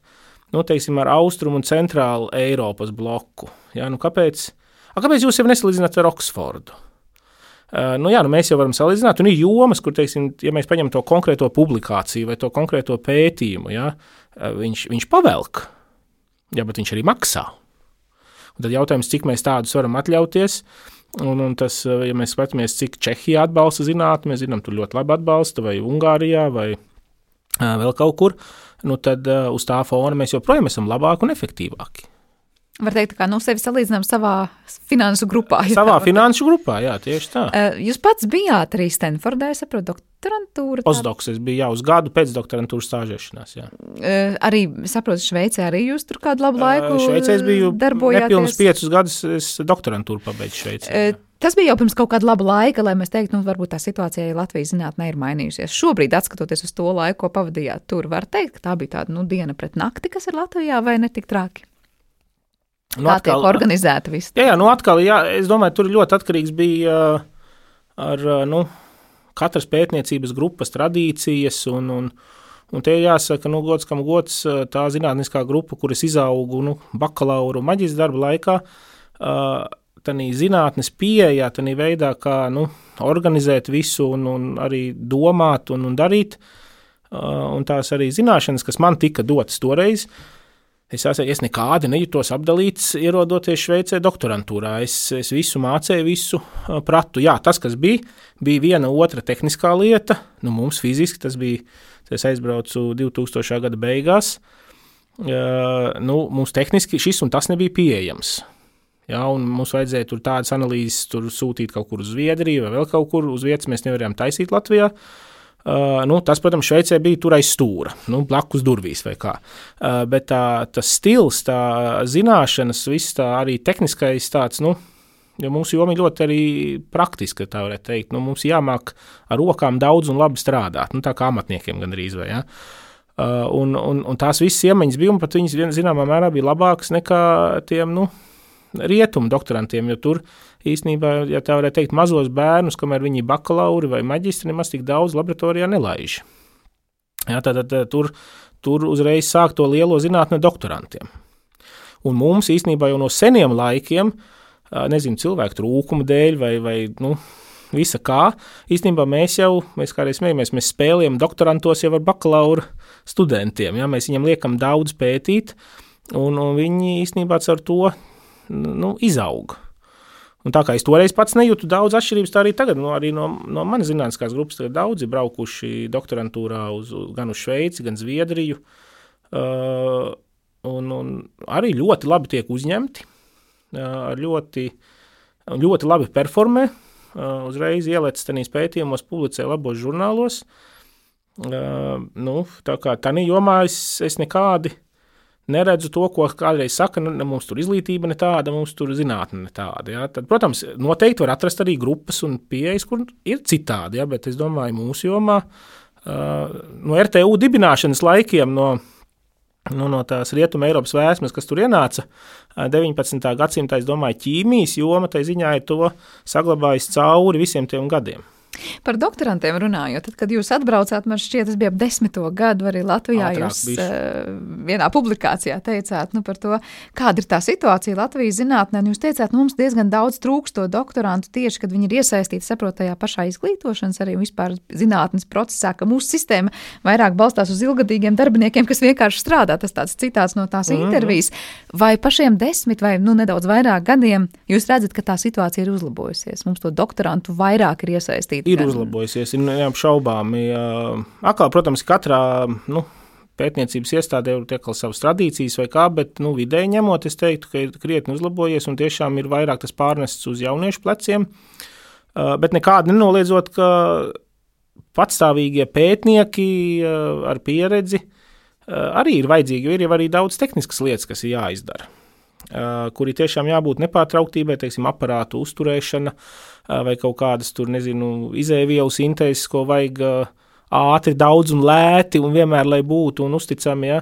nu, teiksim, ar austrumu un centrālu Eiropas bloku? Ja, nu, kāpēc, a, kāpēc jūs sevi nesalīdzināt ar Oksfordu? Uh, nu, jā, nu mēs jau varam salīdzināt, un ir jomas, kur, teiksim, ja mēs paņemam to konkrēto publikāciju vai to konkrēto pētījumu, ja, viņš, viņš pavelk, jā, bet viņš arī maksā. Un tad jautājums, cik mēs tādus varam atļauties, Un, un tas, ja mēs skatāmies, cik Čehija atbalsta zinātnē, mēs zinām, tur ļoti labi atbalsta, vai Ungārijā, vai vēl kaut kur, nu tad uz tā fona mēs joprojām esam labāki un efektīvāki. Var teikt, ka nu, sevi salīdzinām savā finansu grupā. Savā finansu grupā, jā, tieši tā. Uh, jūs pats bijāt arī Stanfordā, es saprotu, doktorantūra. Postdoks, es biju jau uz gadu pēc doktorantūras stāžēšanās, jā. Uh, arī, saprotu, Šveicē arī jūs tur kādu labu laiku uh, Šveicē es biju nepilnus piecus gadus, es doktorantūru pabeidzu Šveicē. Uh, Tas bija jau pirms kaut kāda laba laika, lai mēs teiktu, nu, varbūt tā situācija Latvijas zinātnē ir mainījusies. Šobrīd, skatoties uz to laiku, ko pavadījāt tur, var teikt, ka tā bija tāda nu, diena pret nakti, kas ir Latvijā, vai ne tik traki? Nu, Kā atkal, tiek organizēta viss? Jā, jā, nu atkal, jā, es domāju, tur ļoti atkarīgs bija uh, ar uh, nu, katras pētniecības grupas tradīcijas un, un, un te jāsaka, nu, gods kam gods, uh, tā zinātniskā grupa, kuras izaugu, nu, bakalauru un maģistra darba laikā, tādā zinātnes pieejā, tādā veidā, kā nu, organizēt visu un, un arī domāt un, un darīt. Un tās arī zināšanas, kas man tika dotas toreiz, uh, Es, es nekādi nejūtos apdalīts, ierodoties Šveicē, doktorantūrā. Es, es visu mācīju, visu pratu. Jā, tas, kas bija, bija viena otra tehniskā lieta. Nu, mums fiziski tas bija, es aizbraucu 2000. gada beigās. Nu, mums tehniski šis un tas nebija pieejams. Ja, mums vajadzēja tur tādas analīzes, tur sūtīt kaut kur uz Zviedriju vai vēl kaut kur uz vietas. Mēs nevarējām taisīt Latvijā. Uh, Uh, nu, tas, protams, Šveicē bija tur aiz stūra, nu, blakus durvīs vai kā. Uh, bet tā, tas stils, tā zināšanas, viss tā arī tehniskais tāds, nu, Jo mūsu joma ir ļoti arī praktiska, tā varētu teikt. Nu, mums jāmāk ar rokām daudz un labi strādāt, nu, tā kā amatniekiem gandrīz vai. Ja? Uh, un, un, un tās visas iemaņas bija, un pat viņas zināmā mērā bija labākas nekā tiem nu, rietumu doktorantiem, jo tur īstenībā, ja tā varētu teikt, mazos bērnus, kamēr viņi ir bakalauri vai maģistri, nemaz tik daudz laboratorijā nelaiž. Ja, tad, tad tur, tur uzreiz sāk to lielo zinātnē doktorantiem. Un mums īstenībā jau no seniem laikiem nezinu, cilvēku trūkuma dēļ vai, vai nu, visa kā. Īstenībā mēs jau, mēs kādreiz smējamies, mēs spēlējam doktorantos jau ar bakalaura studentiem. Ja? Mēs viņam liekam daudz pētīt, un, un viņi īstenībā ar to nu, izaug. Un tā kā es toreiz pats nejūtu daudz atšķirības, tā arī tagad nu, arī no, no manas zinātniskās grupas daudzi braukuši doktorantūrā uz, gan uz Šveici, gan Zviedriju. Uh, un, un arī ļoti labi tiek uzņemti ļoti, ļoti labi performē. Uzreiz ieliec tenīs pētījumos, publicē labos žurnālos. Nu, tā kā tādā jomā es, es nekādi neredzu to, ko kādreiz saka, nu, mums tur izglītība ne tāda, mums tur zinātne ne tāda. Ja? Tad, protams, noteikti var atrast arī grupas un pieejas, kur ir citādi, ja? bet es domāju, mūsu jomā no RTU dibināšanas laikiem, no nu, no tās rietuma Eiropas vēsmas, kas tur ienāca 19. gadsimtā, es domāju, ķīmijas joma tai ziņā ir to saglabājis cauri visiem tiem gadiem. Par doktorantiem runājot, tad, kad jūs atbraucāt, man šķiet, tas bija ap desmito gadu arī Latvijā. Ātrāk jūs bišķi. uh, vienā publikācijā teicāt nu, par to, kāda ir tā situācija Latvijas zinātnē. Jūs teicāt, nu, mums diezgan daudz trūkst to doktorantu tieši, kad viņi ir iesaistīti saprotajā pašā izglītošanas, arī vispār zinātnes procesā, ka mūsu sistēma vairāk balstās uz ilgadīgiem darbiniekiem, kas vienkārši strādā. Tas tāds citāts no tās mm -hmm. intervijas. Vai pašiem desmit vai nu, nedaudz vairāk gadiem jūs redzat, ka tā situācija ir uzlabojusies? Mums to doktorantu vairāk ir iesaistīti ir uzlabojusies, ir neapšaubāmi. Atkal, protams, katrā nu, pētniecības iestādē ir tikai savas tradīcijas vai kā, bet nu, vidēji ņemot, es teiktu, ka ir krietni uzlabojies un tiešām ir vairāk tas pārnests uz jauniešu pleciem. Bet nekādi nenoliedzot, ka patstāvīgie pētnieki ar pieredzi arī ir vajadzīgi, ir jau arī daudz tehniskas lietas, kas ir jāizdara. Uh, kuri tiešām jābūt nepārtrauktībai, teiksim, aparātu uzturēšana uh, vai kaut kādas tur, nezinu, izēvielu sintēzes, ko vajag ātri, daudz un lēti un vienmēr, lai būtu un uzticami, ja.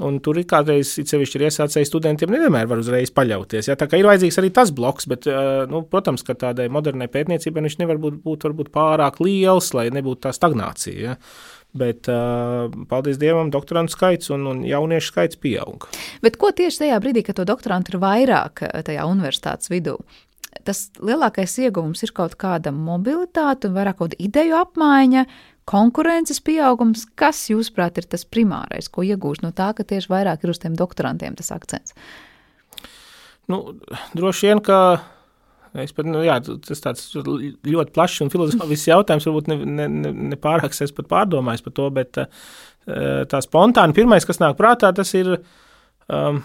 Un tur ir kādreiz, it sevišķi ir iesācēji studentiem, nevienmēr var uzreiz paļauties. Ja? Tā kā ir vajadzīgs arī tas bloks, bet, nu, protams, ka tādai modernai pētniecībai viņš nevar būt, būt varbūt pārāk liels, lai nebūtu tā stagnācija. Ja? Bet, paldies Dievam, doktorantu skaits un, un jauniešu skaits pieaug. Bet ko tieši tajā brīdī, kad to doktorantu ir vairāk tajā universitātes vidū? Tas lielākais ieguvums ir kaut kāda mobilitāte un vairāk kaut kāda ideju apmaiņa, konkurences pieaugums. Kas, jūsuprāt, ir tas primārais, ko iegūst no tā, ka tieši vairāk ir uz tiem doktorantiem tas akcents? Nu, droši vien, ka Es pat, nu, jā, tas tāds ļoti plašs un filozofisks jautājums, varbūt ne, ne, ne, ne pārāk es pat pārdomājis par to, bet eh, tā spontāni pirmais, kas nāk prātā, tas ir um,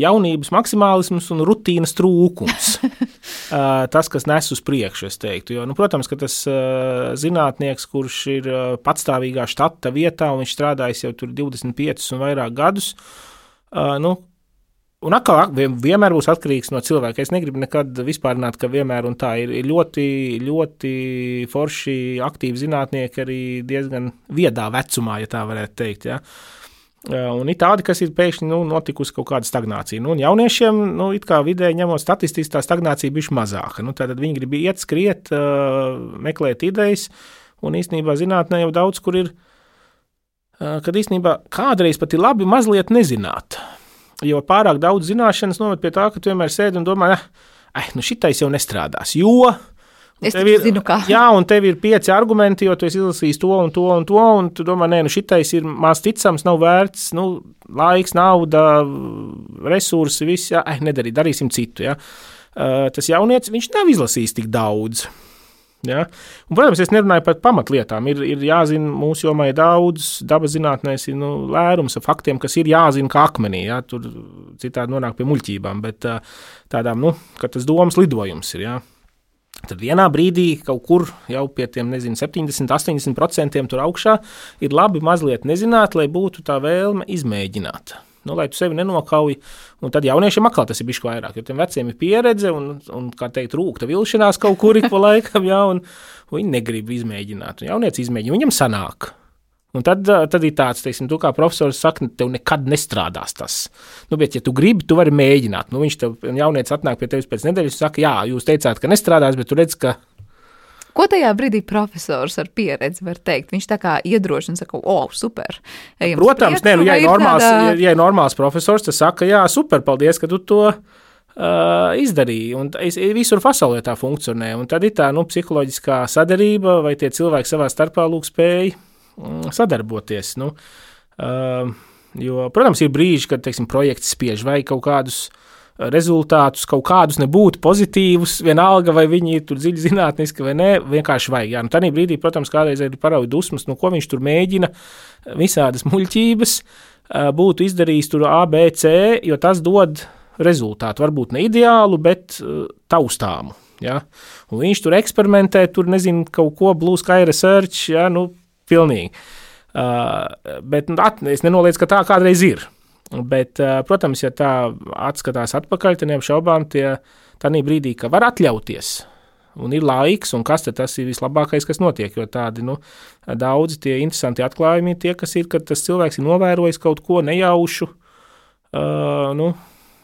jaunības maksimālisms un rutīnas trūkums. uh, tas, kas nes uz priekšu, es teiktu. Jo, nu, protams, ka tas uh, zinātnieks, kurš ir uh, patstāvīgā štata vietā, un viņš strādājis jau tur 25 un vairāk gadus, uh, nu, Un atkal vienmēr būs atkarīgs no cilvēka. Es negribu nekad vispārināt, ka vienmēr tā ir, ir ļoti, ļoti forši, aktīvi zinātnieki arī diezgan viedā vecumā, ja tā varētu teikt. Ja. Un ir tādi, kas ir pēkšņi nu, notikusi kaut kāda stagnācija. Nu, jauniešiem, nu, kā vidēji ņemot statistiski, tā stagnācija bija mazāka. Nu, tad viņi grib iet, skriet, meklēt idejas, un īstenībā zinātnē jau daudz kur ir, kad īstenībā kādreiz pat ir labi mazliet nezināt. Jo pārāk daudz zināšanas noved pie tā, ka tu vienmēr sēdi un domā, ah, nu šitais jau nestrādās. Jo Es tev ir, zinu, kā. Jā, un tev ir pieci argumenti, jo tu esi izlasījis to un to un to, un tu domā, nē, nu šitais ir maz ticams, nav vērts, nu, laiks, nauda, resursi, viss, jā, eh, nedarīt, darīsim citu, jā. Uh, tas jaunietis, viņš nav izlasījis tik daudz. Ja? Un, protams, es nerunāju par pamatlietām. Ir, ir jāzina, mūsu jomā ir daudz, dabas zinātnēs ir nu, lērums ar faktiem, kas ir jāzina kā akmenī. Ja? Tur citādi nonāk pie muļķībām, bet tādām, nu, ka tas domas lidojums ir. Ja? Tad vienā brīdī kaut kur jau pie tiem nezinu, 70, 80% tur augšā ir labi mazliet nezināt, lai būtu tā vēlme izmēģināt. Nu, lai tu sevi nenokauj, un tad jauniešiem atkal tas ir bijis vairāk, jo tiem veciem ir pieredze un, un kā teikt, rūkta vilšanās kaut kur ik pa laikam, jā, un, un viņi negrib izmēģināt. Un jaunieci izmēģina, viņam sanāk. Un tad, tad ir tāds, teiksim, tu kā profesors saka, tev nekad nestrādās tas. Nu, bet, ja tu gribi, tu vari mēģināt. Nu, viņš tev, jaunieci atnāk pie tevis pēc nedēļas, saka, jā, jūs teicāt, ka nestrādās, bet tu redz, ka Ko tajā brīdī profesors ar pieredzi var teikt? Viņš tā kā iedrošina, saka, o, oh, super. Protams, priekšu, nē, nu, ja ir normāls, tādā... ja ir normāls profesors, tad saka, jā, super, paldies, ka tu to izdarīja. Un es, visur pasaulē tā funkcionē. Un tad ir tā nu, psiholoģiskā sadarība, vai tie cilvēki savā starpā lūk spēj mm, sadarboties. Nu, uh, jo, protams, ir brīži, kad teiksim, projekts spiež vai kaut kādus rezultātus, kaut kādus nebūtu pozitīvus, vienalga vai viņi ir dziļi zinātniski vai nē, vienkārši vajag. Jā, nu, Tajā brīdī, protams, kādreiz ir paraugi dusmas, no ko viņš tur mēģina visādas muļķības, būtu izdarījis tur A, B, C, jo tas dod rezultātu. Varbūt ne ideālu, bet taustāmu. Ja? Un viņš tur eksperimentē, tur nezinu, kaut ko blue sky research, ja? nu, pilnīgi. Uh, bet nu, at, es nenoliedzu, ka tā kādreiz ir. Bet, protams, ja tā atskatās atpakaļ, tad neapšaubām tie tādā brīdī, ka var atļauties. Un ir laiks, un kas tas ir vislabākais, kas notiek. Jo tādi nu, daudzi tie interesanti atklājumi ir tie, kas ir, kad tas cilvēks ir novērojis kaut ko nejaušu. Uh, nu,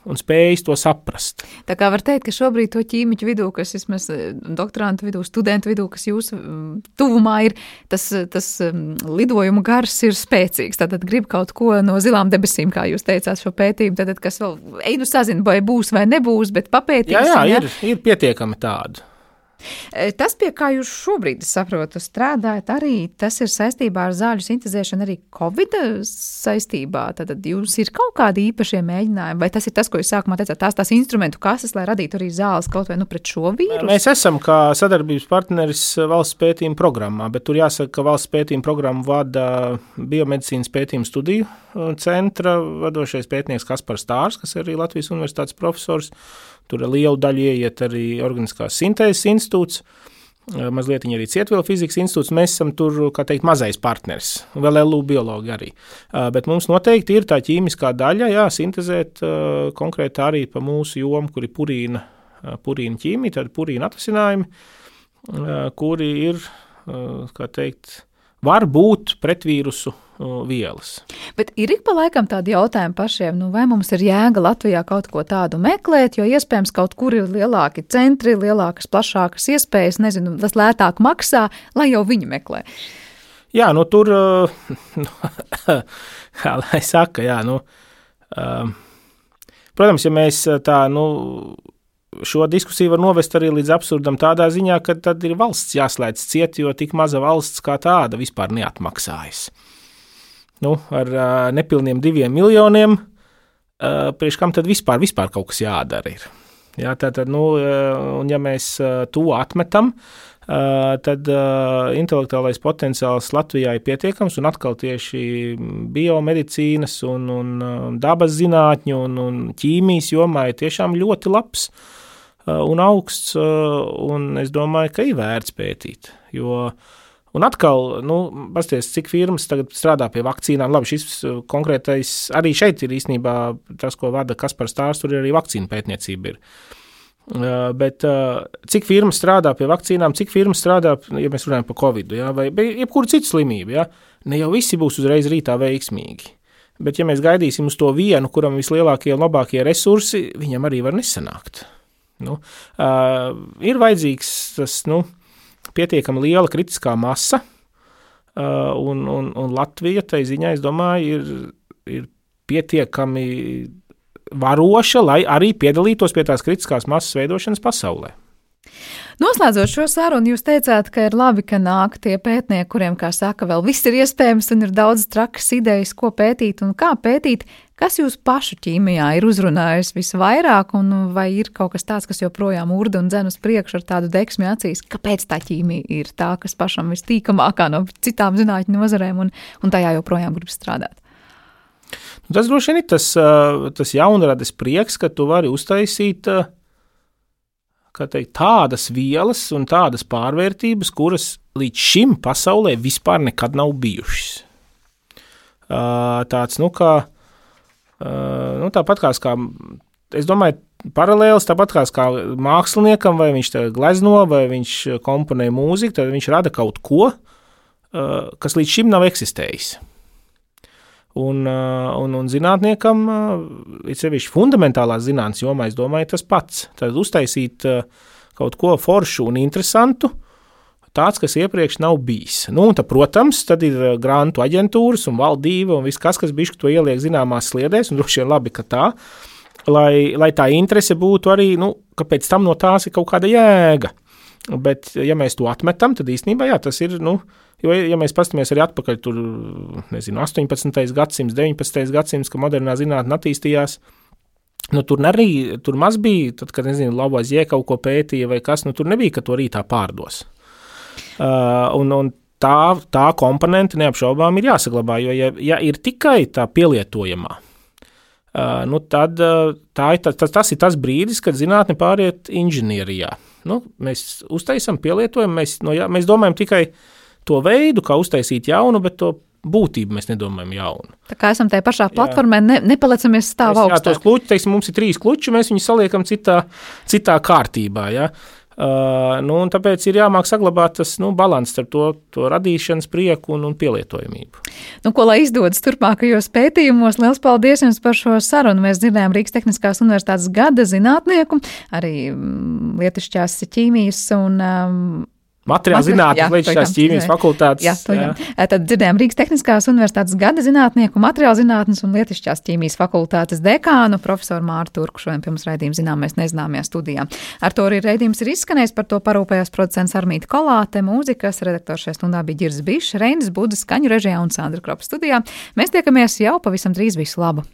un spējas to saprast. Tā kā var teikt, ka šobrīd to ķīmiķu vidū, kas vismaz eh, doktorantu vidū, studentu vidū, kas jūsu mm, tuvumā ir, tas, tas mm, lidojuma gars ir spēcīgs. Tātad grib kaut ko no zilām debesīm, kā jūs teicāt šo pētījumu, tad kas vēl, ej nu sazin, vai būs vai nebūs, bet papētīsim. Jā, jā, ir, ir pietiekami tādu. E, tas, pie kā jūs šobrīd, saprotu, strādājat, arī tas ir saistībā ar zāļu sintēzēšanu, arī Covid saistībā. Tad jums ir kaut kādi īpašie mēģinājumi, vai tas ir tas, ko jūs sākumā teicāt, tās tās instrumentu kases, lai radītu arī zāles kaut vai nu pret šo vīrusu? Mēs esam kā sadarbības partneris valsts pētījuma programmā, bet tur jāsaka, ka valsts pētījuma programmu vada biomedicīnas pētījuma studiju uh, centra vadošais pētnieks Kaspars Stārs, kas ir arī Latvijas universitātes profesors. Tur lielu daļu ieiet arī Organiskās sintēzes institūts. Mazliet arī Cietvielu fizikas institūts. Mēs esam tur, kā teikt, mazais partneris, vēl LU biologi arī. Bet mums noteikti ir tā ķīmiskā daļa, jā, sintēzēt konkrēti arī pa mūsu jomu, kur ir purīna, purīna ķīmija, tad purīna atrasinājumi, kuri ir, kā teikt, var būt pretvīrusu vielas. Bet ir ik pa laikam tādi jautājumi pašiem, nu, vai mums ir jēga Latvijā kaut ko tādu meklēt, jo iespējams kaut kur ir lielāki centri, lielākas, plašākas iespējas, nezinu, tas lētāk maksā, lai jau viņi meklē. Jā, nu tur, kā lai saka, jā, nu, protams, ja mēs tā, nu, šo diskusiju var novest arī līdz absurdam tādā ziņā, ka tad ir valsts jāslēdz ciet, jo tik maza valsts kā tāda vispār neatmaksājas. Nu, ar uh, nepilniem diviem miljoniem, uh, priekš kam tad vispār, vispār kaut kas jādara ir. Jā, tātad, nu, uh, un ja mēs uh, to atmetam, Uh, tad uh, intelektuālais potenciāls Latvijā ir pietiekams, un atkal tieši biomedicīnas, un, un uh, dabas zinātņu un, un ķīmijas jomā ir tiešām ļoti labs un augsts, un es domāju, ka ir vērts pētīt. Jo, un atkal, nu, pasties, cik firmas tagad strādā pie vakcīnām. Labi, šis konkrētais arī šeit ir īstenībā tas, ko vada Kaspars Stārs, tur arī vakcīna pētniecība ir. Uh, bet uh, cik firmas strādā pie vakcīnām, cik firmas strādā, ja mēs runājam par covid, ja, vai jebkuru citu slimību, ja, ne jau visi būs uzreiz rītā veiksmīgi. Bet, ja mēs gaidīsim uz to vienu, kuram ir vislielākie un labākie resursi, viņam arī var nesanākt. Nu, uh, ir vajadzīgs tas nu, pietiekami liela kritiskā masa, uh, un, un, un Latvija tai ziņā, es domāju, ir, ir pietiekami varoša, lai arī piedalītos pie tās kritiskās masas veidošanas pasaulē. Noslēdzot šo sarunu, jūs teicāt, ka ir labi, ka nāk tie pētnieki, kuriem, kā saka, vēl viss ir iespējams un ir daudz trakas idejas, ko pētīt un kā pētīt. Kas jūs pašu ķīmijā ir uzrunājis visvairāk, un vai ir kaut kas tāds, kas joprojām urda un dzen uz priekšu ar tādu deksmi acīs, kāpēc tā ķīmija ir tā, kas pašam vistīkamākā no citām zinātņu nozarēm, un, un tajā joprojām grib strādāt? Nu, tas droši vien ir tas, tas jaunradas prieks, ka tu vari uztaisīt teikt, tādas vielas un tādas pārvērtības, kuras līdz šim pasaulē vispār nekad nav bijušas. Tāds, nu, kā nu, tāpat kā, kā es domāju, paralēlis tāpat kā, kā māksliniekam, vai viņš glezno, vai viņš komponē mūziku, tad viņš rada kaut ko, uh, kas līdz šim nav eksistējis. Un, uh, un, un zinātniekam, ir sevišķi fundamentālās zinātnīs jomā, es domāju, tas pats. Tad uztaisīt kaut ko foršu un interesantu, tāds, kas iepriekš nav bijis. Nu, tad, protams, tad ir grantu aģentūras un valdība un viss, kas, kas bišķi to ieliek zināmās sliedēs, un droši vien labi, ka tā lai, lai tā interese būtu arī, nu, ka pēc tam no tās ir kaut kāda jēga. Bet, ja mēs to atmetam, tad īstenībā jā, tas ir. Nu, jo, ja mēs paskatāmies arī atpakaļ, tur nezinu, 18. gadsimts, 19. gadsimts, kad modernā zinātnē attīstījās, nu, tur arī tur maz bija, tad, kad nezinu, Lavozie kaut ko pētīja vai kas, nu, tur nebija, ka to rītā pārdos. Uh, un, un tā, tā komponente neapšaubām ir jāsaglabā, jo, ja, ja ir tikai tā pielietojamā, nu, tad tā ir, tas, tas ir tas brīdis, kad zinātne pāriet inženierijā. Nu, mēs uztaisām, pielietojam, mēs, no, jā, mēs domājam tikai to veidu, kā uztaisīt jaunu, bet to būtību mēs nedomājam jaunu. Tā kā esam tajā pašā platformā, ne, nepalicamies stāv augstāk. Jā, tos kluķus, teiksim, mums ir trīs kluči, mēs viņus saliekam citā, citā kārtībā. Ja? Uh, nu, tāpēc ir jāmāk saglabāt tas nu, līdzsvars starp to, to radīšanas prieku un, un pielietojamību. Nu, ko lai izdodas turpmākajos pētījumos, liels paldies jums par šo sarunu. Mēs dzirdējām Rīgas Tehniskās Universitātes gada zinātnieku, arī mm, lietišķās ķīmijas un um, Materiāla zinātnes, līdzšķās ķīmijas fakultātes. Jā, jā. Tad dzirdējām Rīgas Tehniskās Universitātes gada zinātnieku, materiāla zinātnes un lietišķās ķīmijas fakultātes dekānu profesoru Mārtu Turku. Šodien pirms raidījuma zinām, mēs nezināmajā studijā. Ar to arī raidījums ir izskanējis, par to parūpējās producents Armīta Kolāte, mūzikas redaktors šajā stundā bija Girs Bišs, Reinis Budas, Kaņu režijā un Sandra Kropa studijā. Mēs tiekamies jau pavisam drīz visu labu!